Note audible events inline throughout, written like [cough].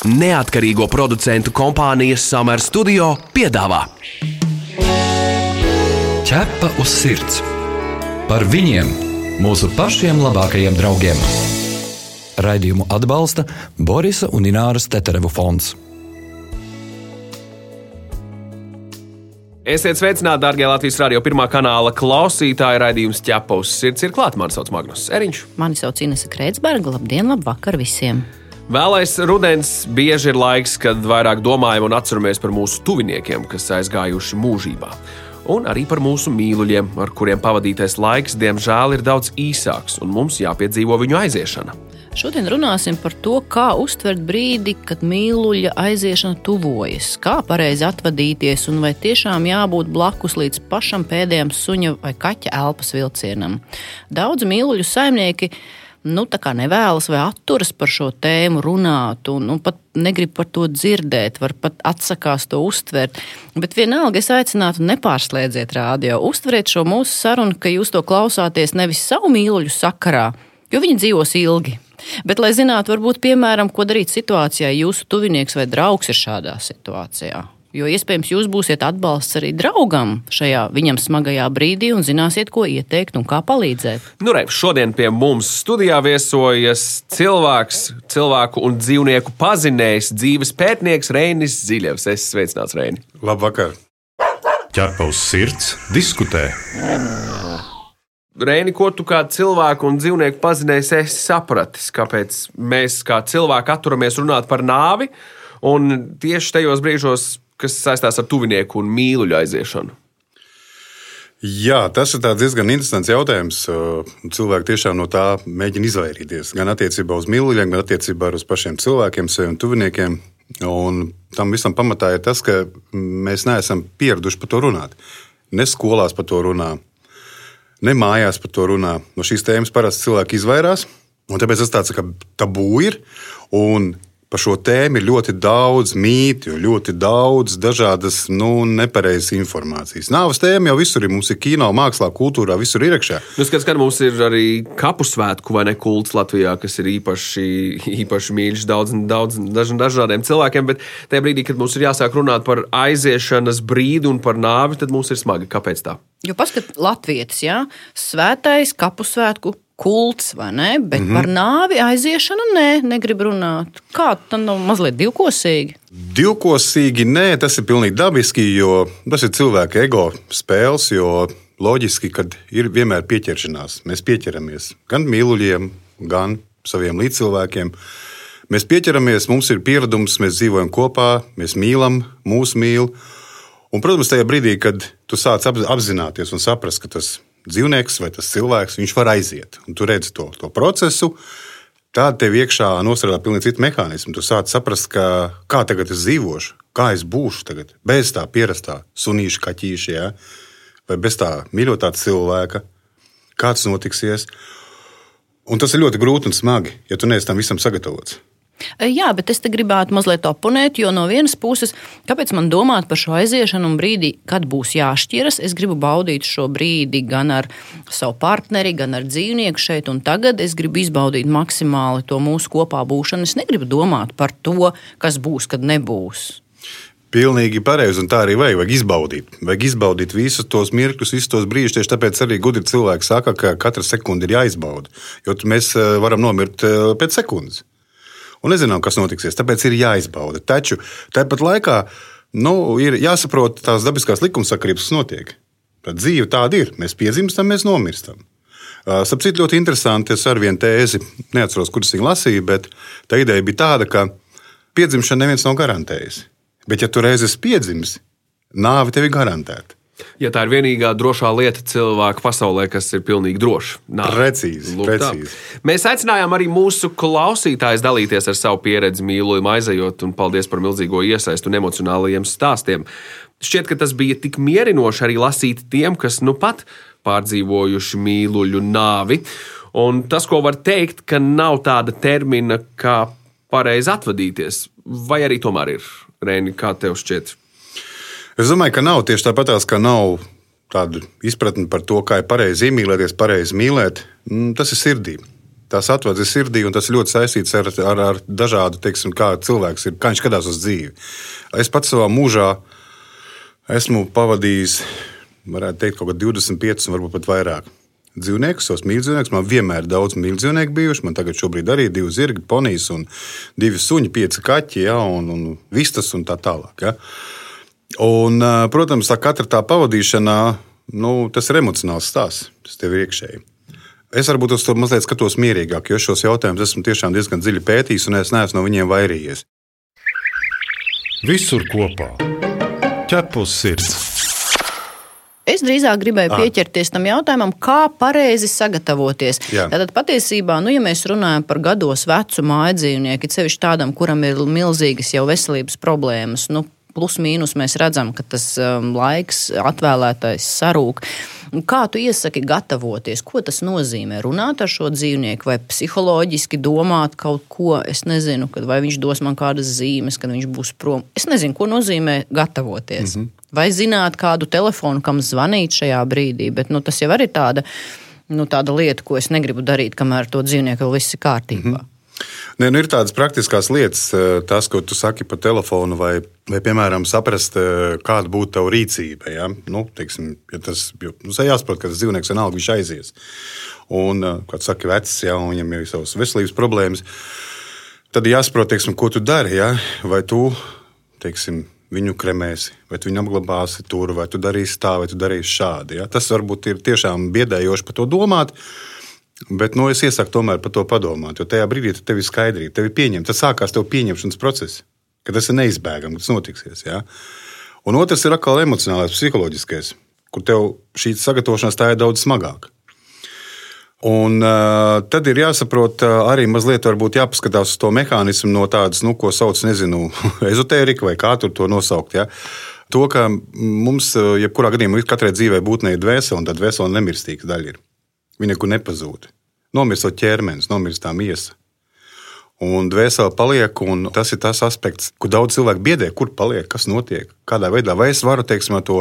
Neatkarīgo producentu kompānijas Summer Studio piedāvā Ķepa uz sirds par viņiem, mūsu pašiem labākajiem draugiem. Raidījumu atbalsta Borisa un Ināras Teterevu fonds. Esiet sveicināti, darbie Latvijas radio pirmā kanāla klausītāji. Raidījums ķepos sirds ir klāts. Mani sauc Magnus Eriņš. Mani sauc Inese Kreitsberga. Labdien, labvakar visiem! Vēlais rudens bieži ir laiks, kad vairāk domājam un atceramies par mūsu tuviniekiem, kas aizgājuši mūžībā. Un arī par mūsu mīluļiem, ar kuriem pavadītais laiks, diemžēl, ir daudz īsāks, un mums jāpiedzīvo viņu aiziešana. Šodien runāsim par to, kā uztvert brīdi, kad mīluļa aiziešana tuvojas, kā pareizi atvadīties un vai tiešām jābūt blakus līdz pašam pēdējam suņa vai kaķa elpas vilcienam. Daudz mīluļu saimnieki nu, nevēlas vai atturas par šo tēmu runāt, un, un pat negrib par to dzirdēt, var pat atsakās to uztvert. Bet vienalga es aicinātu nepārslēdziet rādio, uztveriet šo mūsu sarunu, ka jūs to klausāties nevis savu mīluļu sakarā, jo viņi dzīvos ilgi. Bet, lai zinātu, varbūt, piemēram, ko darīt situācijā, ja jūsu tuvinieks vai draugs ir šādā situācijā. Jo iespējams, jūs būsiet atbalsts arī draugam šajā viņam smagajā brīdī un zināsiet, ko ieteikt un kā palīdzēt. Nu, re, šodien pie mums studijā viesojas cilvēks, cilvēku un dzīvnieku pazinējs, dzīves pētnieks Reinis Ziļevs. Es sveicināts Reini. Labvakar! Ķerpa uz sirds, diskutē. Reini, ko tu kā cilvēku un dzīvnieku pazinējs esi sapratis? Kāpēc mēs kā cilvēki atturamies runāt par nāvi un tieši tajos brīžos, kas saistās ar tuvinieku un mīluļu aiziešanu? Jā, tas ir diezgan interesants jautājums. Cilvēki tiešām no tā mēģina izvairīties. Gan attiecībā uz mīluļiem, gan attiecībā uz pašiem cilvēkiem, saviem tuviniekiem. Un tam visam pamatā ir tas, ka mēs neesam pieraduši par to runāt. Ne skolās par to runā, ne mājās par to runā. No šīs tēmas parasti cilvēki izvairās. Tāpēc tas tāds kā tabū ir. Un par šo tēmu ir ļoti daudz mītu, ļoti daudz dažādas nu, nepareizas informācijas. Nāves tēma jau visur ir. Mums ir kino, mākslā, kultūrā, visur ir iekšā. Nu, skats, ka mums ir arī kapu svētku vai ne kults Latvijā, kas ir īpaši, īpaši mīļš daudz, daudz daž, dažādiem cilvēkiem. Bet tajā brīdī, kad mums ir jāsāk runāt par aiziešanas brīdi un par nāvi, tad mums ir smagi. Kāpēc tā? Jo paskat, Latvijas, jā, svētais kapu svētku kults, vai ne? Bet mm -hmm. par nāvi aiziešanu nē, negrib runāt. Kā tas nav mazliet divkosīgi? Divkosīgi nē, tas ir pilnīgi dabiski, jo tas ir cilvēka ego spēles. Loģiski, kad ir vienmēr pieķeršanās. Mēs pieķeramies gan mīluļiem, gan saviem līdzcilvēkiem. Mēs pieķeramies, mums ir pieredums, mēs dzīvojam kopā, mēs mīlam, mūsu mīl. Un, protams, tajā brīdī, kad tu sāc apzināties un saprast, ka tas ir dzīvnieks vai tas cilvēks, viņš var aiziet. Un tu redzi to, to procesu. Tāda tev iekšā nostrādā pilnīgi cita mehānisma. Tu sāc saprast, ka, kā tagad es dzīvošu, kā es būšu tagad, bez tā pierastā sunīša kaķīša, ja? vai bez tā mīļotā cilvēka, kāds notiksies. Un tas ir ļoti grūti un smagi, ja tu neesi tam visam sagatavots. Jā, bet es te gribētu mazliet oponēt, jo no vienas puses, kāpēc man domāt par šo aiziešanu un brīdi, kad būs jāšķiras, es gribu baudīt šo brīdi gan ar savu partneri, gan ar dzīvnieku šeit un tagad. Es gribu izbaudīt maksimāli to mūsu kopā būšanu. Es negribu domāt par to, kas būs, kad nebūs. Pilnīgi pareizi, un tā arī vajag, vajag izbaudīt. Vajag izbaudīt visus tos mirkļus, visus tos brīžus. Tieši tāpēc arī gudri cilvēki saka, ka katra sekunde ir jāizbauda. Jo mēs varam nomirt pēc sekundes un nezinām, kas notiksies. Tāpēc ir jāizbauda. Taču tāpat laikā nu, ir jāsaprot tās dabiskās likumsakarības, kas notiek. Tad dzīve tāda ir. Mēs piedzimstam, mēs nomirstam. Sapratu, ļoti interesanti. Es ar vienu tēzi, neatceros, kuras viņa lasīja, bet tā ideja bija tāda, ka piedzimšana neviens nav garantējis. Bet, ja tu reiz esi piedzimis, nāve tev ir garantēta. Ja tā ir vienīgā drošā lieta cilvēka pasaulē, kas ir pilnīgi droša. Precīzi, Lūk, precīzi. Tā. Mēs aicinājām arī mūsu klausītājus dalīties ar savu pieredzi, mīlojumu aizejot, un paldies par milzīgo iesaistu un emocionālajiem stāstiem. Šķiet, ka tas bija tik mierinoši arī lasīt tiem, kas nu pat pārdzīvojuši mīluļu nāvi. Un tas, ko var teikt, ka nav tāda termina, kā pareizi atvadīties, vai arī tomēr ir Rēni, kā tev šķiet? Es domāju, ka nav tieši tāpat, kā nav tāda izpratne par to, kā ir pareizi iemīlēties, pareizi mīlēt. Mm, tas ir sirdī. tās atvadzi sirdī, un tas ļoti saistīts ar, ar, ar dažādu, teiksim, kā cilvēks ir, kā viņš skatās uz dzīvi. Es pats savā mūžā esmu pavadījis, varētu teikt, kaut kā 25, varbūt pat vairāk. Dzīvniekus, savus mīļdzīvniekus. Man vienmēr ir daudz mīļdzīvnieku bijuši. Man tagad arī ir divi zirgi, ponijas un divi suņi, pieci kaķi, ja, un, un vistas un tā tālāk. Ja. Un, protams, tā katra tā pavadīšana, nu, tas ir emocionāls stāsts. Tas tev ir iekšēji. Es varbūt uz to mazliet skatos mierīgāk, jo šos jautājumus esmu tiešām diezgan dziļi pētījis, un es neesmu no viņiem vairījies. Visur kopā - ķepus sirds. Es drīzāk gribēju ah. pieķerties tam jautājumam, kā pareizi sagatavoties. Jā. Tātad patiesībā, nu, ja mēs runājam par gados vecu māju dzīvnieku, sevišķi tādam, kuram ir milzīgas jau veselības problēmas, nu, plus mīnus mēs redzam, ka tas um, laiks atvēlētais sarūk. Kā tu iesaki gatavoties? Ko tas nozīmē? Runāt ar šo dzīvnieku vai psiholoģiski domāt kaut ko, es nezinu, kad vai viņš dos man kādas zīmes, kad viņš būs prom. Es nezinu, ko nozīmē gatavoties. Mm -hmm. Vai zināt kādu telefonu, kam zvanīt šajā brīdī, bet nu, tas jau ir tāda, nu, tāda lieta, ko es negribu darīt, kamēr to dzīvnieku vēl viss ir kārtībā. Mm -hmm. Nē, nu ir tādas praktiskas lietas, eh, tas, ko tu saki pa telefonu, vai, vai piemēram, saprast, eh, kāda būtu tava rīcība. Ja? Nu, teiksim, ja tas nu, jāsaprot, ka tas dzīvnieks vienalga viņš aizies. Un, eh, kā tu saki, vecs, ja, viņam ir savas veselības problēmas, tad jāsaprot, teiksim, ko tu dari. Ja? Vai tu teiksim, viņu kremēsi, vai tu viņu apglabāsi tur, vai tu darīsi tā, vai tu darīsi šādi. Ja? Tas varbūt ir tiešām biedējoši par to domāt. Bet nu, es iesaku tomēr par to padomāt, jo tajā brīdī tev ir skaidrība, tev ir pieņemta. Tas sākās tev pieņemšanas process, ka tas ir neizbēgami, tas notiksies. Ja? Un otrs ir atkal emocionālais, psiholoģiskais, kur tev šī sagatavošanās tā ir daudz smagāka. Un, uh, tad ir jāsaprot, uh, arī mazliet jāpaskatās uz to mehānismu no tādas, nu, ko sauc, nezinu, [laughs] ezotērika vai kā tur to nosaukt. Ja? To, ka mums, jebkurā gadījumā, katrai dzīvē būtnē ir dvēsele, un tā dvēsele nemirstīga daļa ir. Viņa nekur nepazūd. Nomirst ķermenis, nomirst tā miesa. Un dvēsele paliek, un tas ir tas aspekts, kur daudz cilvēku biedē, kur paliek, kas notiek, kādā veidā. Vai es varu, teiksim, to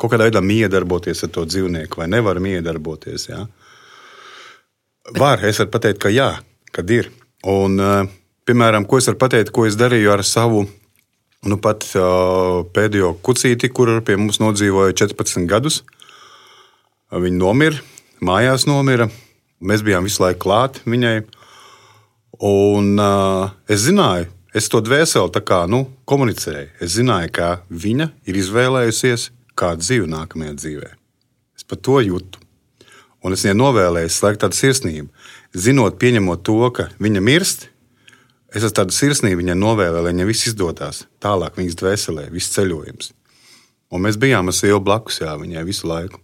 kaut kādā veidā miedarboties ar to dzīvnieku, vai nevaru miedarboties. Jā? Var, es varu pateikt, ka jā, kad ir. Un, eh, piemēram, ko es varu pateikt, ko es darīju ar savu nu, pat, uh, pēdējo kucīti, kur pie mums nodzīvoja 14 gadus. Viņa nomira mājās nomira. Mēs bijām visu laiku klāt viņai. Un uh, es zināju, es to dvēseli kā, nu, komunicēju. Es zināju, ka viņa ir izvēlējusies kādu dzīvi nākamajā dzīvē. Es pat to jūtu. Un es viņai novēlēju, slēgt tādu sirsnību. Zinot, pieņemot to, ka viņa mirst, es esmu tādu sirsnību viņai novēlēju, lai viņai viss izdodas. Tālāk viņas dvēselē, viss ceļojums. Un mēs bijām ar sievu blakus jā, viņai visu laiku.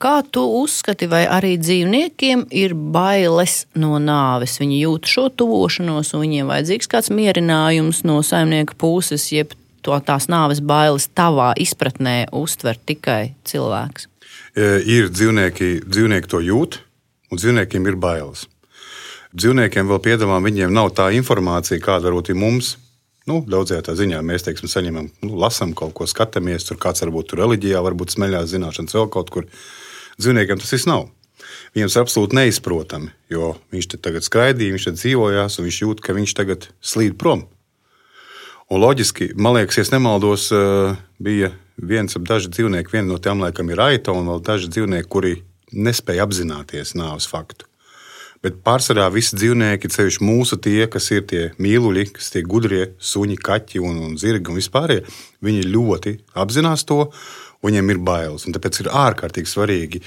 Kā tu uzskati, vai arī dzīvniekiem ir bailes no nāves? Viņi jūt šo tuvošanos, un viņiem vajadzīgs kāds mierinājums no saimnieka puses, jeb to tās nāves bailes tavā izpratnē uztver tikai cilvēks. E, ir dzīvnieki, dzīvnieki to jūt, un dzīvniekiem ir bailes. Dzīvniekiem vēl piedāvājam, viņiem nav tā informācija, kāda varbūt ir mums. Nu, daudzajā ziņā mēs teiksim, saņemam, nu, lasām kaut ko, skatāmies, tur kāds varbūt tur reliģijā, varbūt smeļās zināšanas vēl kaut kur. Dzīvniekiem tas viss nav. Viņam tas absolūti neizprotami, jo viņš te tagad skraidīja, viņš te dzīvojās, un viņš jūt, ka viņš tagad slīd prom. Un loģiski, man liekas, ja nemaldos, eh, bija viens ap daži dzīvnieki, viena no tiem laikam ir aita, un vēl daži dzīvnieki, kuri nespēja apzināties nāves faktu. Bet pārsvarā visi dzīvnieki, ceļš mūsu tie, kas ir tie mīluļi, kas tie gudrie suņi, kaķi un, un zirgi un vispār, viņi ļoti apzinās to, viņiem ir bailes. Un tāpēc ir ārkārtīgi svarīgi,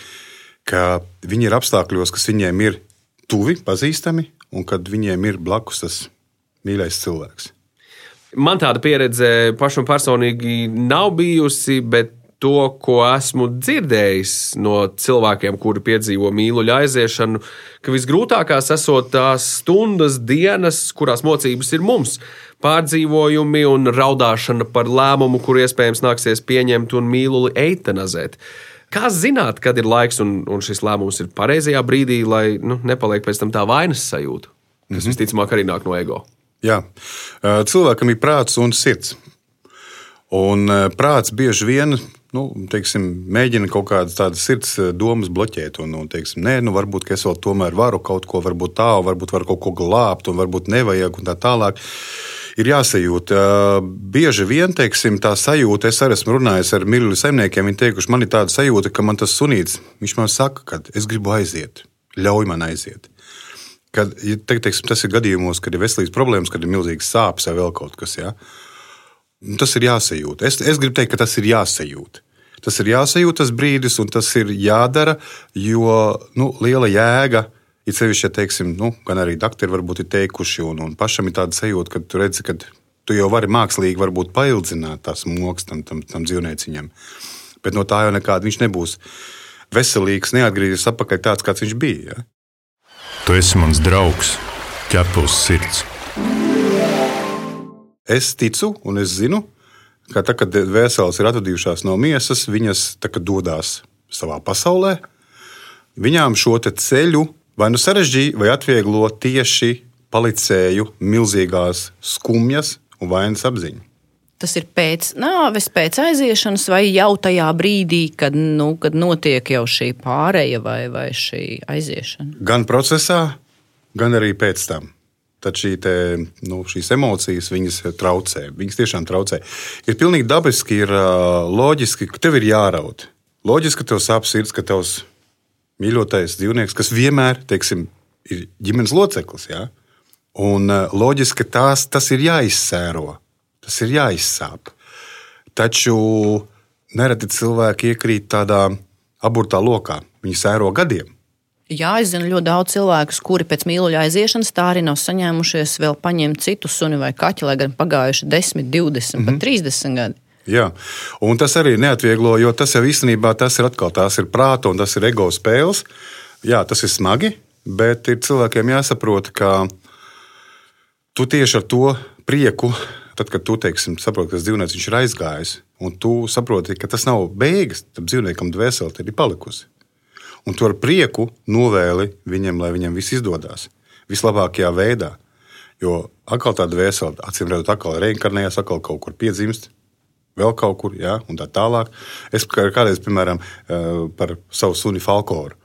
ka viņi ir apstākļos, kas viņiem ir tuvi, pazīstami, un kad viņiem ir blakus tas mīļais cilvēks. Man tāda pieredze pašam personīgi nav bijusi, bet to, ko esmu dzirdējis no cilvēkiem, kuri piedzīvo mīluļu aiziešanu, ka visgrūtākās esot tās stundas, dienas, kurās mocības ir mums. Pārdzīvojumi un raudāšana par lēmumu, kur iespējams nāksies pieņemt un mīluli eitanazēt. Kā zināt, kad ir laiks un, un šis lēmums ir pareizajā brīdī, lai nu, nepaliek pēc tam tā vainas sajūta, kas mm -hmm. visticamāk arī nāk no ego? Jā, cilvēkam ir prāts un sirds. Un prāts bieži vien nu, teiksim, mēģina kaut kādas tādas sirds eh, domas bloķēt. Un, un teiksim, nē, nu, varbūt es vēl tomēr varu kaut ko, varbūt tā, varbūt varu kaut ko glābt, un varbūt nevajag, un tā tālāk. Ir jāsajūt. Bieži vien teiksim, tā sajūta, es arī esmu runājis ar mīļu saimniekiem. Viņi teikuši, man ir tāda sajūta, ka man tas sunīts, viņš man saka, ka es gribu aiziet, ļauj man aiziet. Kad, ja, teiksim, tas ir gadījumos, kad ir veselības problēmas, kad ir milzīgas sāpes vai vēl kaut kas. Ja? Nu, tas ir jāsajūt. Es, es gribu teikt, ka tas ir jāsajūt. Tas ir jāsajūt tas brīdis, un tas ir jādara, jo nu, liela jēga ir. Ir sevišķi, ja teiksim, nu, gan arī doktori varbūt ir teikuši, un, un pašam ir tāda sajūta, ka tu redzi, ka tu jau vari mākslīgi paildzināt tās mokas tam, tam, tam dzīvnieciņam. Bet no tā jau nekāda viņš nebūs veselīgs, neatgriezīsies atpakaļ tāds, kāds viņš bija. Ja? Tu esi mans draugs, ķepus sirds. Es ticu un es zinu, ka tad, kad vēseles ir atvadījušās no miesas, viņas dodas savā pasaulē. Viņām šo ceļu vai nu sarežģīja, vai atvieglo tieši palicēju milzīgās skumjas un vainas apziņa. Tas ir pēc nāves, pēc aiziešanas, vai jau tajā brīdī, kad, nu, kad notiek jau šī pāreja vai, vai šī aiziešana? Gan procesā, gan arī pēc tam tad šī te, nu, šīs emocijas viņas traucē. Viņas tiešām traucē. Ir pilnīgi dabiski, ir loģiski, ka tev ir jāraud. Loģiski, ka tev sāp sirds, ka tavs mīļotais dzīvnieks, kas vienmēr teiksim, ir ģimenes loceklis, ja? un loģiski, ka tās, tas ir jāizsēro, tas ir jāizsāp. Taču nereti cilvēki iekrīt tādā aburtā lokā. Viņi sēro gadiem. Jā, es zinu ļoti daudz cilvēku, kuri pēc mīluļa aiziešanas tā arī nav saņēmušies vēl paņemt citu suni vai kaķi, lai gan pagājuši 10, 20, mm -hmm. pat 30 gadi. Jā, un tas arī neatvieglo, jo tas jau īstenībā tas ir atkal tās ir prāta un tas ir ego spēles. Jā, tas ir smagi, bet ir cilvēkiem jāsaprot, ka tu tieši ar to prieku, tad, kad tu teiksim, saproti, ka tas dzīvnieks ir aizgājis, un tu saproti, ka tas nav beigas, tam dzīvniekam dvēsele ir palikusi un tu ar prieku novēli viņam, lai viņam viss izdodas vislabākajā veidā. Jo atkal tāda vēsela, acīm redzot, atkal reinkarnējas, atkal kaut kur piedzimst. Vēl kaut kur, jā, un tā tālāk. Es kādreiz, piemēram, eh, par savu suni Falkoru.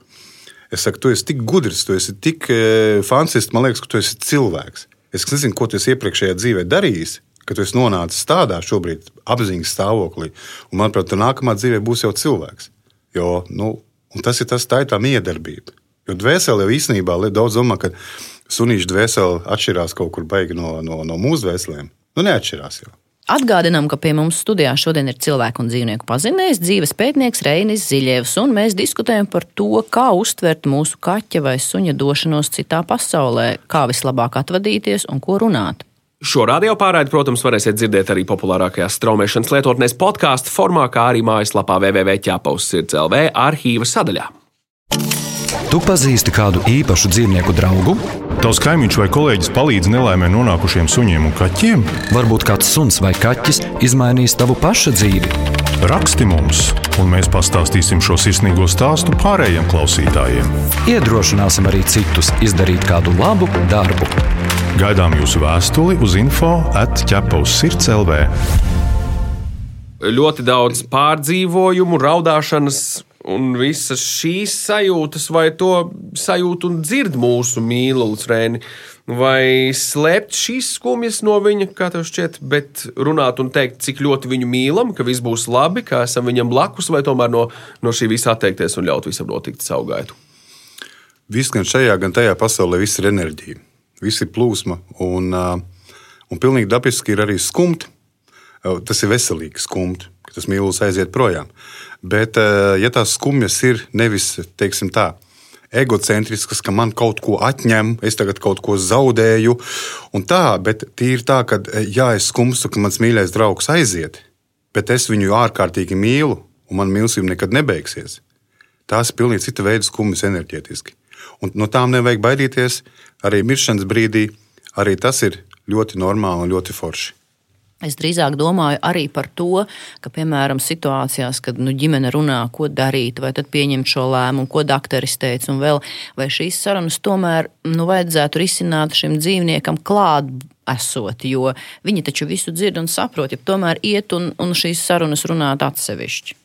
Es saku, tu esi tik gudrs, tu esi tik eh, fantastisks, man liekas, ka tu esi cilvēks. Es nezinu, ko tu iepriekšējā dzīvē darījis, ka tu esi nonācis tādā šobrīd apziņas stāvoklī. Un, manuprāt, tu nākamā dzīvē būs jau cilvēks. Jo nu, Un tas ir tas, tā ir tā miedarbība. Jo dvēsele jau īstenībā daudz domā, ka sunīša dvēsele atšķirās kaut kur baigi no, no, no mūsu dvēselēm. Nu, neatšķirās jau. Atgādinām, ka pie mums studijā šodien ir cilvēku un dzīvnieku pazinējs, dzīves pētnieks Reinis Ziļevs, un mēs diskutējam par to, kā uztvert mūsu kaķa vai suņa došanos citā pasaulē, kā vislabāk atvadīties un ko runāt. Šo radio pārraidi, protams, varēsiet dzirdēt arī populārākajās straumēšanas lietotnēs podkāstu formā, kā arī mājaslapā www.ķapaus.CLV arhīva sadaļā. Tu pazīsti kādu īpašu dzīvnieku draugu? Tavs kaimiņš vai kolēģis palīdz nelaimē nonākušiem suņiem un kaķiem? Varbūt kāds suns vai kaķis izmainīs tavu pašu dzīvi. Raksti mums, un mēs pastāstīsim šo sirsnīgo stāstu pārējiem klausītājiem. Iedrošināsim arī citus izdarīt kādu labu darbu. Gaidām jūsu vēstuli uz info atķepa uz sirds LV. Ļoti daudz pārdzīvojumu, raudāšanas un visas šīs sajūtas, vai to sajūtu un dzird mūsu mīlulis Rēni, vai slēpt šīs skumjas no viņa, kā tev šķiet, bet runāt un teikt, cik ļoti viņu mīlam, ka viss būs labi, ka esam viņam blakus, vai tomēr no, no šī visa atteikties un ļaut visam notikt savu gaitu. Viss gan šajā, gan tajā pasaulē, viss ir enerģija viss ir plūsma. Un, un pilnīgi dabiski ir arī skumti. Tas ir veselīgi skumti, ka tas mīlestības aiziet projām. Bet, ja tās skumjas ir nevis teiksim, tā, egocentriskas, ka man kaut ko atņem, es tagad kaut ko zaudēju, un tā, bet tīri tā, ka jā, es skumstu, ka mans mīļais draugs aiziet, bet es viņu ārkārtīgi mīlu, un man mīlestība nekad nebeigsies. Tās ir pilnīgi cita veida skumjas enerģētiski. Un no tām nevajag baidīties arī miršanas brīdī. Arī tas ir ļoti normāli un ļoti forši. Es drīzāk domāju arī par to, ka, piemēram, situācijās, kad nu, ģimene runā, ko darīt, vai tad pieņemt šo lēmumu, ko doktoris teica, un vēl, vai šīs sarunas tomēr nu, vajadzētu risināt šim dzīvniekam klāt esot, jo viņi taču visu dzird un saprot, ja tomēr iet un, un šīs sarunas runāt atsevišķi.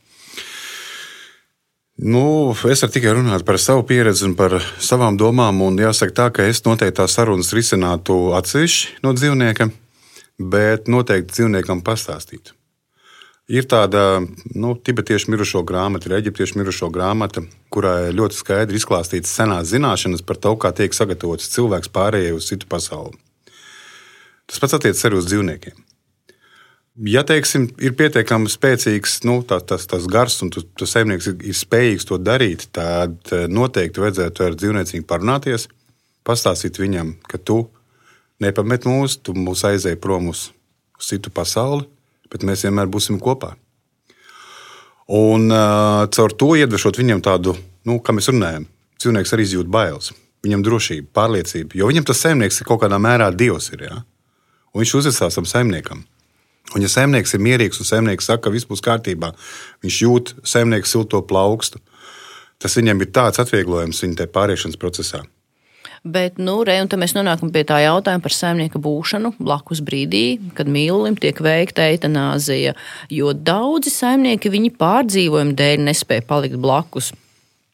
Nu, es varu tikai runāt par savu pieredzi un par savām domām. Jāsaka, tā, ka es noteikti tās sarunas risinātu atsevišķi no dzīvnieka, bet noteikti dzīvniekam pastāstītu. Ir tāda nu, tibetiešu mirušo grāmata, ir eģiptiešu mirušo grāmata, kurā ļoti skaidri izklāstītas senās zināšanas par to, kā tiek sagatavots cilvēks pārējai uz citu pasauli. Tas pats attiecas arī uz dzīvniekiem. Ja teiksim, ir pietiekami spēcīgs nu, tā, tas, tas gars, un tu, tu saimnieks ir, ir spējīgs to darīt, tad eh, noteikti vajadzētu ar dzīvnieciņu parunāties, pastāstīt viņam, ka tu nepamet mūs, tu mūs aizēji prom uz, uz citu pasauli, bet mēs vienmēr būsim kopā. Un uh, caur to iedvešot viņam tādu, nu, kā mēs runājam, cilvēks arī izjūt bailes. Viņam drošība, pārliecība, jo viņam tas saimnieks ir kaut kādā mērā dievs. Ir, ja? Un viņš uzticās tam saimniekam. Un, ja saimnieks ir mierīgs un saimnieks saka, ka viss būs kārtībā, viņš jūt saimnieka silto plaukstu, tas viņam ir tāds atvieglojums viņa pāriešanas procesā. Bet, nu, re, un tad mēs nonākam pie tā jautājuma par saimnieka būšanu blakus brīdī, kad mīlulim tiek veikta eitanāzija. Jo daudzi saimnieki viņi pārdzīvojuma dēļ nespēja palikt blakus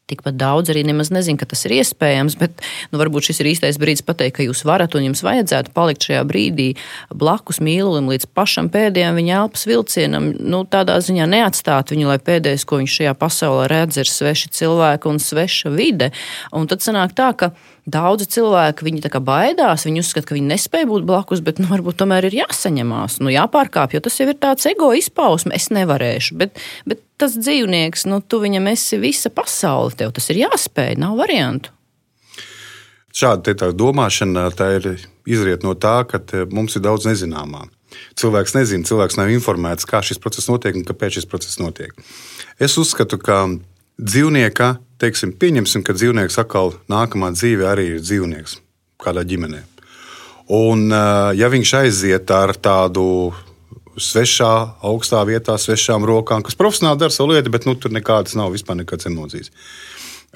tikpat daudz arī nemaz nezinu, ka tas ir iespējams, bet nu, varbūt šis ir īstais brīdis pateikt, ka jūs varat un jums vajadzētu palikt šajā brīdī blakus mīlulim līdz pašam pēdējam viņa elpas vilcienam. Nu, tādā ziņā neatstāt viņu, lai pēdējais, ko viņš šajā pasaulē redz, ir sveši cilvēki un sveša vide. Un tad sanāk tā, ka Daudzi cilvēki viņi baidās, viņi uzskata, ka viņi nespēja būt blakus, bet nu, varbūt tomēr ir jāsaņemās, nu, jāpārkāpj, jo tas jau ir tāds ego izpausme. Es nevarēšu, bet, bet tas dzīvnieks, nu, tu viņam esi visa pasaule, tev tas ir jāspēj, nav variantu. Šāda domāšana ir izriet no tā, ka mums ir daudz nezināmā. Cilvēks nezina, cilvēks nav informēts, kā šis process notiek un kāpēc šis process notiek. Es uzskatu, ka dzīvnieka teiksim, pieņemsim, ka dzīvnieks atkal nākamā dzīve arī ir dzīvnieks kādā ģimenē. Un, ja viņš aiziet ar tādu svešā, augstā vietā, svešām rokām, kas profesionāli dara savu lietu, bet nu, tur nekādas nav vispār nekādas emocijas.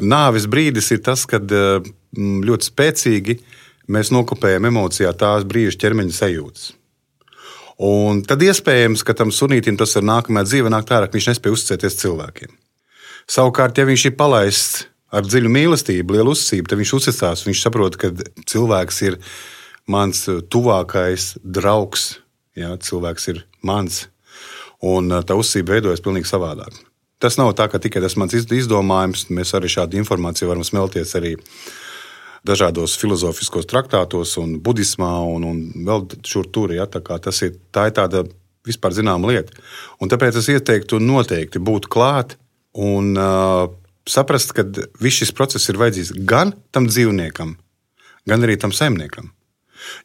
Nāves brīdis ir tas, kad ļoti spēcīgi mēs nokopējam emocijā tās brīža ķermeņa sajūtas. Un tad iespējams, ka tam sunītam tas ir nākamā dzīve, nāk tā, ka viņš nespēja uzticēties cilvēkiem. Savukārt, ja viņš ir palaists ar dziļu mīlestību, lielu uzticību, tad viņš uzticās. Viņš saprot, ka cilvēks ir mans tuvākais draugs. Ja, cilvēks ir mans, un tā uzticība veidojas pavisam savādāk. Tas nav tā, ka tikai tas mans izdomājums. Mēs arī šādu informāciju varam smelties arī dažādos filozofiskos traktātos, un budismā, un, un vēl šur tur. Ja, tā, ir, tā ir tāda vispār zināma lieta. Un tāpēc es ieteiktu noteikti būt klāt Un uh, saprast, ka viss šis process ir vajadzīgs gan tam dzīvniekam, gan arī tam saimniekam.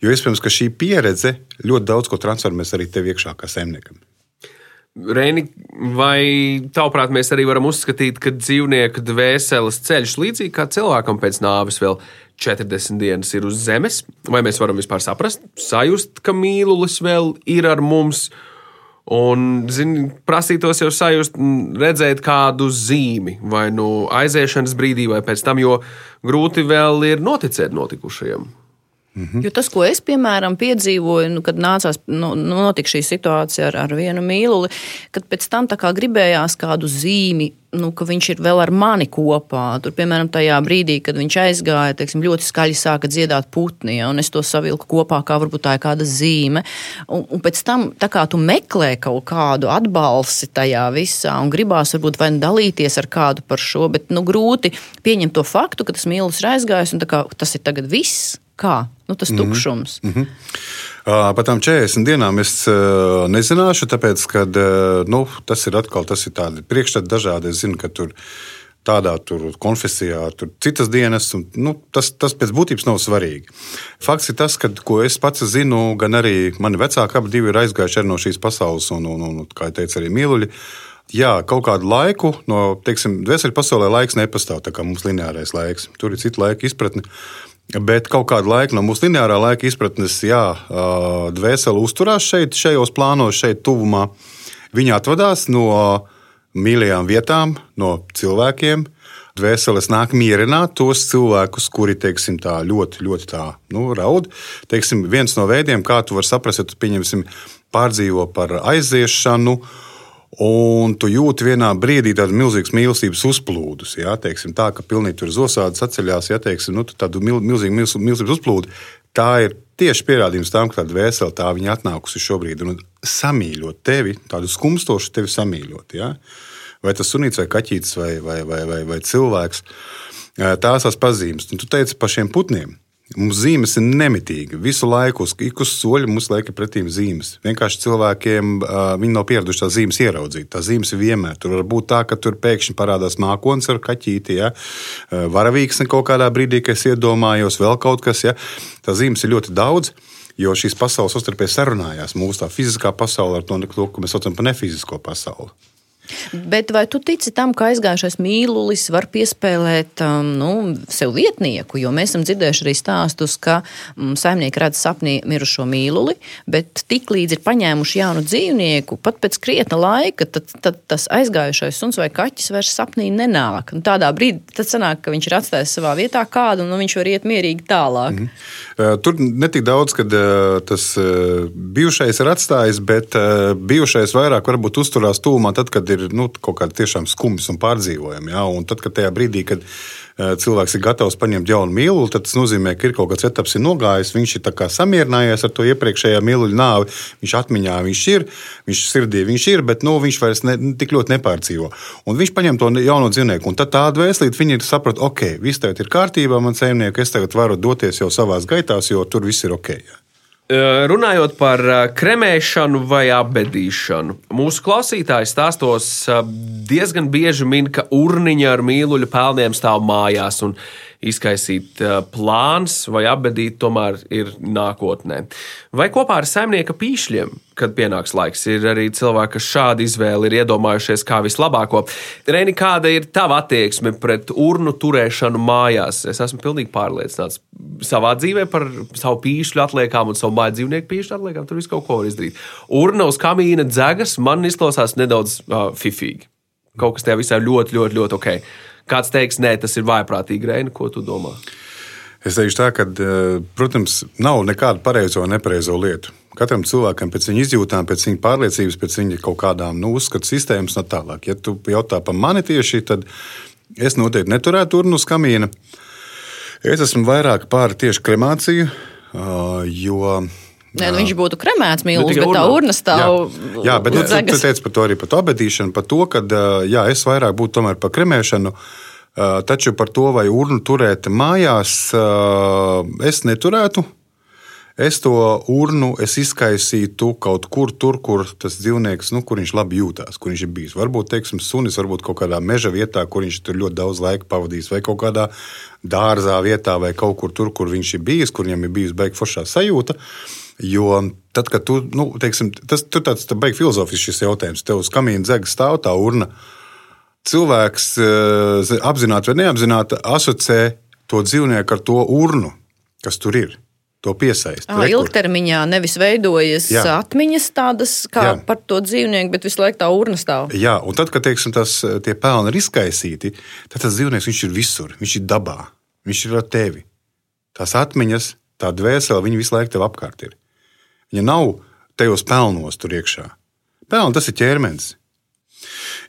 Jo iespējams, ka šī pieredze ļoti daudz ko transformēs arī tev iekšā kā saimniekam. Reini, vai tavuprāt, mēs arī varam uzskatīt, ka dzīvnieku dvēseles ceļš līdzīgi kā cilvēkam pēc nāves vēl 40 dienas ir uz zemes? Vai mēs varam vispār saprast, sajust, ka mīlulis vēl ir ar mums? Un, zini, prasītos jau sajust, redzēt kādu zīmi, vai nu aiziešanas brīdī, vai pēc tam, jo grūti vēl ir noticēt notikušajam. -hmm. Jo tas, ko es piemēram piedzīvoju, nu, kad nācās nu, notika šī situācija ar, ar vienu mīluli, kad pēc tam gribējās kādu zīmi nu, ka viņš ir vēl ar mani kopā. Tur, piemēram, tajā brīdī, kad viņš aizgāja, teiksim, ļoti skaļi sāka dziedāt putni, ja, un es to savilku kopā, kā varbūt tā ir kāda zīme. Un, un pēc tam, kā tu meklē kaut kādu atbalsi tajā visā, un gribās varbūt vai nu dalīties ar kādu par šo, bet nu, grūti pieņemt to faktu, ka tas mīlestības ir aizgājis, un kā, tas ir tagad viss. Kā? Nu, tas mhm. tukšums. Mm -hmm. Par tām 40 dienām es nezināšu, tāpēc, ka nu, tas ir atkal tas ir priekšstats dažādi. Es zinu, ka tur tādā tur konfesijā, tur citas dienas, un nu, tas, tas pēc būtības nav svarīgi. Fakts ir tas, ka, ko es pats zinu, gan arī mani vecāki abi ir aizgājuši no šīs pasaules, un, un, un kā jau teicu, arī mīluļi. Jā, kaut kādu laiku, no teiksim, dvēseli pasaulē laiks nepastāv, tā kā mums lineārais laiks. Tur ir cita laika izpratne. Bet kaut kādu laiku no mūsu lineārā laika izpratnes, jā, dvēsele uzturās šeit, šajos plānos, šeit tuvumā. Viņa atvadās no mīļajām vietām, no cilvēkiem. Dvēseles nāk mierināt tos cilvēkus, kuri teiksim, tā, ļoti, ļoti tā, nu, raud. Teiksim, viens no veidiem, kā tu vari saprast, ja tu pārdzīvo par aiziešanu, Un tu jūti vienā brīdī tādu milzīgu mīlestības uzplūdus. Jā, teiksim, tā ka pilnīgi tur zosādas atceļās, ja teiksim, nu, tādu mil, milzīgu mīlestības uzplūdu. Tā ir tieši pierādījums tam, ka tāda vēsele tā viņa atnākusi šobrīd un samīļot tevi, tādu skumstošu tevi samīļot. Ja? Vai tas sunīts, vai kaķītis, vai, vai, vai, vai, vai cilvēks. Tās tās pazīmes. Un tu teici par šiem putniem. Mums zīmes ir nemitīgi. Visu laiku, uz ikos soļu mums liek pretī zīmes. Vienkārši cilvēkiem viņi nav pieraduši tās zīmes ieraudzīt. Tā zīmes ir vienmēr. Tur var būt tā, ka tur pēkšņi parādās mākslinieks ar kaķīti, ja? varavīgs kaut kādā brīdī, kad es iedomājos vēl kaut kas. Ja? Tā zīmes ir ļoti daudz. Jo šīs pasaules savstarpēji sarunājās. Mūsu fiziskā pasaule ar to, ko mēs saucam par nefizisko pasauli. Bet vai tu tici tam, ka aizgājušais mīlulis var piespēlēt um, nu, sev vietnieku? Jo mēs esam dzirdējuši arī stāstus, ka um, saimnieki redz sapnī mirušo mīluli, bet tiklīdz ir paņēmuši jaunu dzīvnieku, pat pēc krietna laika, tad, tad tas aizgājušais suns vai kaķis vairs sapnī nenāk. Un tādā brīdī tad sanāk, ka viņš ir atstājis savā vietā kādu, un nu, viņš var iet mierīgi tālāk. Mm. Tur netik daudz, kad uh, tas uh, bijušais ir atstājis, bet uh, bijušais vairāk varbūt uzturās tūmā tad, kad ir ir nu, kaut kāda tiešām skumjas un pārdzīvojama. Ja? Un tad, kad tajā brīdī, kad eh, cilvēks ir gatavs paņemt jaunu mīluli, tad tas nozīmē, ka ir kaut kāds etaps nogājis. Viņš ir samierinājies ar to iepriekšējā mīluļu nāvi. Viņš atmiņā viņš ir, viņš sirdī viņš ir, bet nu, viņš vairs ne, tik ļoti nepārdzīvo. Un viņš paņem to jauno dzīvnieku, un tad tāda vēslīte viņi ir sapratuši, ok, viss tagad ir kārtībā, man saimnieks, es tagad varu doties jau savās gaitās, jo tur viss ir ok. Ja? Runājot par kremēšanu vai apbedīšanu, mūsu klausītājs stāstos diezgan bieži min, ka urniņa ar mīluļu pelniem stāv mājās. Un izkaisīt plāns vai apbedīt, tomēr ir nākotnē. Vai kopā ar saimnieka pīšļiem, kad pienāks laiks, ir arī cilvēki, kas šādu izvēli ir iedomājušies kā vislabāko. Reini, kāda ir tava attieksme pret urnu turēšanu mājās? Es esmu pilnīgi pārliecināts savā dzīvē par savu pīšļu atliekām un savu māju dzīvnieku pīšļu atliekām. Tur viss kaut ko var izdarīt. Urna uz kamīna dzegas man izklausās nedaudz uh, fifīgi. Kaut kas tajā visā ļoti, ļoti, ļoti ok. Kāds teiks, nē, tas ir vaiprātīgi, Reina, ko tu domā? Es teikšu tā, ka, eh, protams, nav nekādu pareizo un nepareizo lietu. Katram cilvēkam pēc viņa izjūtām, pēc viņa pārliecības, pēc viņa kaut kādām nu, uzskatu sistēmas un tā tālāk. Ja tu jautā par mani tieši, tad es noteikti neturētu urnu uz kamīna. Es esmu vairāk pār tieši kremāciju, jo Nē, nu viņš būtu kremēts mīlestības, nu, bet tā urna stāv. Jā, jā bet nu, tu, tu teici par to arī par to abadīšanu, par to, ka jā, es vairāk būtu tomēr par kremēšanu. Taču par to, vai urnu turēt mājās, es neturētu. Es to urnu es izkaisītu kaut kur, tur, kur tas dzīvnieks, nu, kur viņš labi jūtās, kur viņš ir bijis. Varbūt, teiksim, sunis, varbūt kaut kādā meža vietā, kur viņš tur ļoti daudz laika pavadījis, vai kaut kādā dārzā vietā, vai kaut kur tur, kur viņš ir bijis, kur viņam ir bijusi beigta foršā sajūta. Uh, Jo tad, kad tu, nu, teiksim, tas ir tāds tā beigas filozofisks jautājums, tev uz kamīna dzega stāv tā urna. Cilvēks eh, apzināti vai neapzināti asociē to dzīvnieku ar to urnu, kas tur ir. To piesaist. Ah, ilgtermiņā nevis veidojas Jā. atmiņas tādas kā Jā. par to dzīvnieku, bet visu laiku tā urna stāv. Jā, un tad, kad teiksim, tas, tie pelni ir izkaisīti, tad tas dzīvnieks ir visur. Viņš ir dabā, viņš ir ar tevi. Tās atmiņas, tā dvēsele, viņi visu laiku tev apkārt ir. Viņa nav tajos pelnos tur iekšā. Pelni tas ir ķermenis.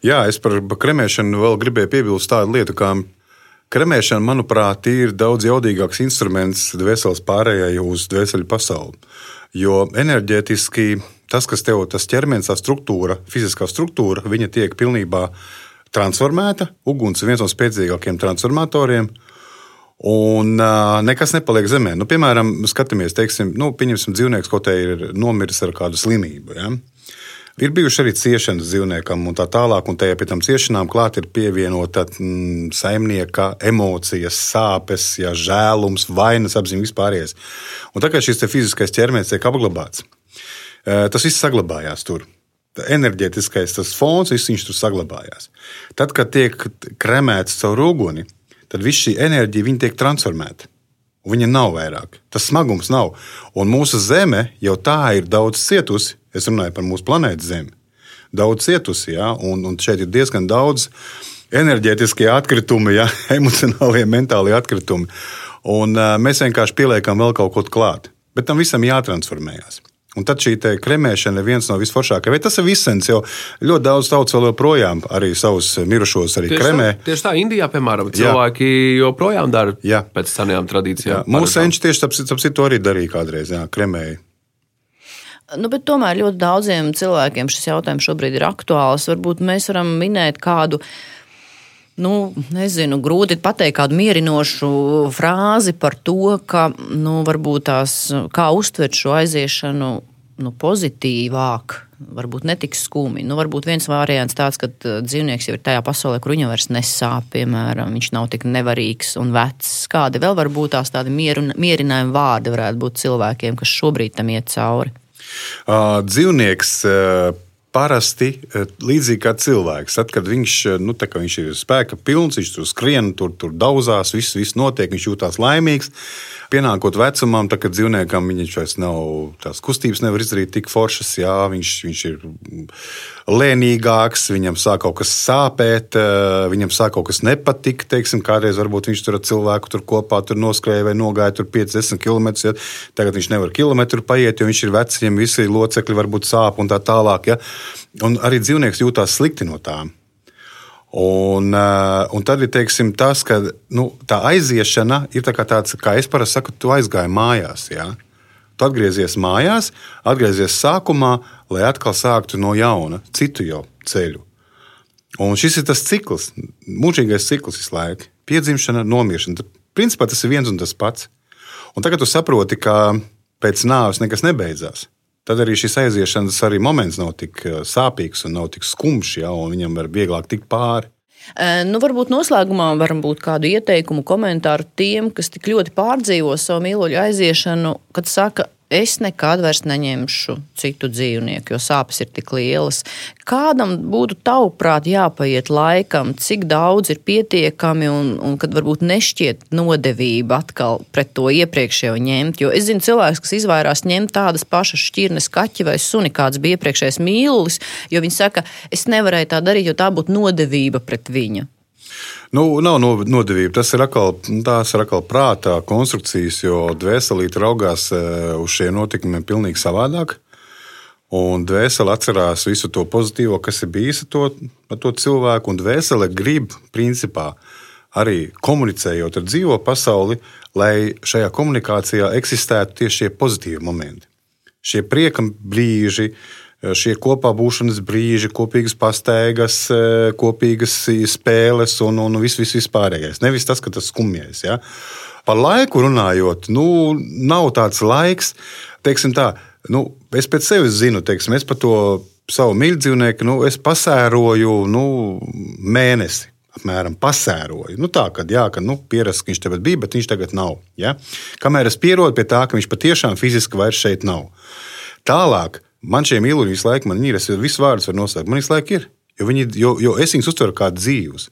Jā, es par kremēšanu vēl gribēju piebilst tādu lietu, kā kremēšana, manuprāt, ir daudz jaudīgāks instruments dvēseles pārējai uz dvēseli pasauli. Jo enerģētiski tas, kas tev tas ķermenis, tā struktūra, fiziskā struktūra, viņa tiek pilnībā transformēta. Uguns ir viens no spēcīgākajiem transformatoriem. Un uh, nekas nepaliek zemē. Nu, piemēram, skatāmies, teiksim, nu, pieņemsim, dzīvnieks kaut kā ir nomiris ar kādu slimību. Ja? Ir bijuši arī ciešanas dzīvniekam, un tā tālāk, un tajā pie tam ciešanām klāt ir pievienota mm, saimnieka emocijas, sāpes, ja, žēlums, vainas apziņa vispārējais. Un tā kā šis fiziskais ķermenis tiek apglabāts, tas viss saglabājās tur enerģētiskais tas fons, viss viņš tur saglabājās. Tad, kad tiek kremēts caur uguni, tad viss šī enerģija tiek transformēta. Viņa nav vairāk. Tas smagums nav. Un mūsu zeme jau tā ir daudz cietusi. Es runāju par mūsu planētas Zemi. Daudz cietusi, ja? un, un šeit ir diezgan daudz enerģētiskie atkritumi, ja? [laughs] emocionālie, mentālie atkritumi. Un, uh, mēs vienkārši pieliekam vēl kaut ko klāt. Bet tam visam jātransformējas. Un tad šī kremēšana ir viens no visforšākajiem. Bet tas ir visens, jo ļoti daudz tautas vēl joprojām arī savus mirušos arī Tieši kremē. tā, tieši tā, Indijā, piemēram, Jā. cilvēki joprojām dara Jā. pēc senajām tradīcijām. Jā, mūsu senči tieši tāpēc, to arī darīja kādreiz, jā, kremēja. Nu, bet tomēr ļoti daudziem cilvēkiem šis jautājums šobrīd ir aktuāls. Varbūt mēs varam minēt kādu. Nu, nezinu, grūti pateikt kādu mierinošu frāzi par to, ka nu, varbūt tās kā uztvert šo aiziešanu nu, pozitīvāk, varbūt netik skumji. Nu, varbūt viens variants tāds, ka uh, dzīvnieks jau ir tajā pasaulē, kur viņam vairs nesāp, piemēram, viņš nav tik nevarīgs un vecs. Kādi vēl var būt tādi mieru, mierinājumi vārdi varētu būt cilvēkiem, kas šobrīd tam iet cauri? Uh, dzīvnieks uh, parasti uh, līdzīgi kā cilvēks. Tad, kad viņš, uh, nu, tā, viņš ir spēka pilns, viņš tur skrien, tur, tur daudzās, viss, viss notiek, viņš jūtas laimīgs. Pienākot vecumam, tad, kad dzīvniekam viņš vairs nav tās kustības, nevar izdarīt tik foršas, jā, viņš, viņš ir lēnīgāks, viņam sāk kaut kas sāpēt, uh, viņam sāk kaut kas nepatikt. Teiksim, kādreiz varbūt viņš tur ar cilvēku tur kopā tur noskrēja vai nogāja tur 50 km. Ja? Tagad viņš nevar kilometru paiet, jo viņš ir vecs, viņam visi locekļi varbūt sāp un tā tālāk. Ja? Un arī dzīvnieks jūtas slikti no tām. Un, uh, un tad ir teiksim, tas, ka nu, tā aiziešana ir tā kā tāds, kā es parasti saku, tu aizgāji mājās. Ja? Tu atgriezies mājās, atgriezies sākumā, lai atkal sāktu no jauna, citu jau ceļu. Un šis ir tas cikls, mūžīgais cikls visu laiku. Piedzimšana, nomiršana. Principā tas ir viens un tas pats. Un tagad tu saproti, ka pēc nāves nekas nebeidzās. Tad arī šis aiziešanas arī moments nav tik eh, sāpīgs un nav tik skumjš, ja, un viņam var vieglāk tikt pāri. Nu, varbūt noslēgumā varam būt kādu ieteikumu, komentāru tiem, kas tik ļoti pārdzīvo savu mīluļu aiziešanu, kad saka, es nekad vairs neņemšu citu dzīvnieku, jo sāpes ir tik lielas. Kādam būtu tavuprāt jāpaiet laikam, cik daudz ir pietiekami un, un kad varbūt nešķiet nodevība atkal pret to iepriekšējo ņemt? Jo es zinu cilvēks, kas izvairās ņemt tādas pašas šķirnes kaķi vai suni, kāds bija iepriekšējais mīlulis, jo viņi saka, es nevarēju tā darīt, jo tā būtu nodevība pret viņu. Nu, nav no- nodevība. Tas ir atkal, ir atkal prātā konstrukcijas, jo dvēselīte raugās eh, uz šiem notikumiem pavisam savādāk. Un dvēsele atcerās visu to pozitīvo, kas ir bijis ar to, ar to cilvēku. Un dvēsele grib, principā, arī komunicējot ar dzīvo pasauli, lai šajā komunikācijā eksistētu tieši šie pozitīvi momenti. Šie prieka brīži, šie kopā būšanas brīži, kopīgas pastaigas, kopīgas spēles un, un viss vis, vispārējais. Nevis tas, ka tas skumjais. Ja? Par laiku runājot, nu, nav tāds laiks, teiksim tā, nu, es pēc sevis zinu, teiksim, es par to savu mīļdzīvnieku, nu, es pasēroju nu, mēnesi. Apmēram pasēroju. Nu, tā kā ka nu, pierasts, ka viņš tagad bija, bet viņš tagad nav. Ja? Kamēr es pierodu pie tā, ka viņš patiešām fiziski vairs šeit nav. Tālāk, man šie mīluļi visu laiku man ir, es visu vārdus varu nosaukt, man visu laiku ir. Jo, viņi, jo, jo es viņus uztveru kā dzīvus,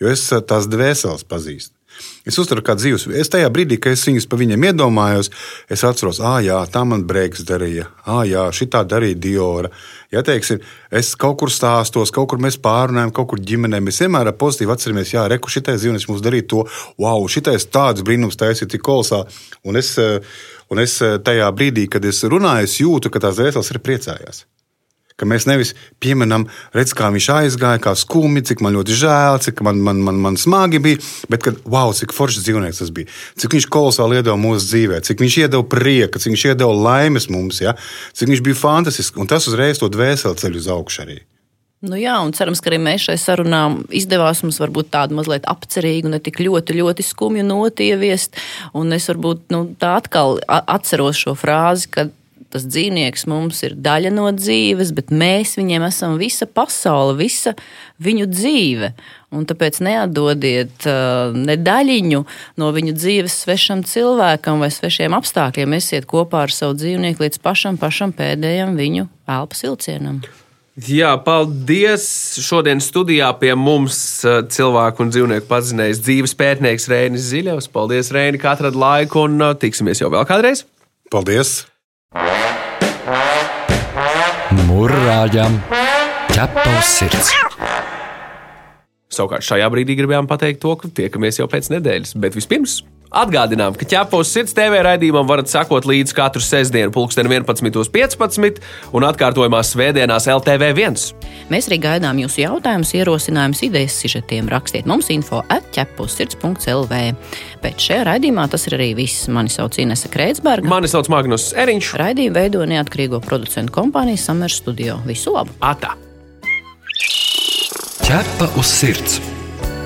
jo es tās dvēseles pazīstu. Es uztveru kā dzīves. Es tajā brīdī, kad es viņus par viņiem iedomājos, es atceros, ah, jā, tā man brīvs darīja, ah, jā, šī tā darīja Diora. Ja teiksim, es kaut kur stāstos, kaut kur mēs pārunājam, kaut kur ģimenē. Mēs vienmēr ar pozitīvu atceramies, jā, reku, šitais dzīvnieks mums darīja to, wow, šitais tāds brīnums taisīja tik kolosāli. Un es, un es tajā brīdī, kad es runāju, es jūtu, ka tās dvēseles arī priecājās. Ka mēs nevis pieminam, redz, kā viņš aizgāja, kā skumji, cik man ļoti žēl, cik man, man, man, man smagi bija, bet kad, wow, cik foršs dzīvnieks tas bija, cik viņš kolosāli iedeva mūsu dzīvē, cik viņš iedeva prieku, cik viņš iedeva laimes mums, ja? cik viņš bija fantastisks, un tas uzreiz to dvēseli ceļ uz augšu arī. Nu jā, un cerams, ka arī mēs šai sarunā izdevās mums varbūt tādu mazliet apcerīgu, ne tik ļoti, ļoti skumju noti ieviest. Un es varbūt nu, tā atkal atceros šo frāzi, ka tas dzīvnieks mums ir daļa no dzīves, bet mēs viņiem esam visa pasaule, visa viņu dzīve. Un tāpēc neatdodiet uh, ne daļiņu no viņu dzīves svešam cilvēkam vai svešiem apstākļiem. Esiet kopā ar savu dzīvnieku līdz pašam, pašam pēdējam viņu elpas vilcienam. Jā, paldies. Šodien studijā pie mums cilvēku un dzīvnieku pazinējis dzīves pētnieks Rēnis Ziļevs. Paldies, Rēni, ka atradi laiku un tiksimies jau vēl kādreiz. Paldies! Mūrāģam ķepa uz sirds! Savukārt šajā brīdī gribējām pateikt to, ka tiekamies jau pēc nedēļas. Bet vispirms Atgādinām, ka ķepos sirds TV raidījumam varat sekot līdzi katru sestdienu, pulksten 11.15 un atkārtojumā svētdienās LTV1. Mēs arī gaidām jūsu jautājumus, ierosinājumus, idejas, sižetiem. Rakstiet mums info atķepusirds.lv. Bet šajā raidījumā tas ir arī viss. Mani sauc Inese Kreitsberga. Mani sauc Magnus Eriņš. Raidījumu veido neatkarīgo producentu kompānija Summer Studio. Visu labu! Atā! Ķepa uz sirds!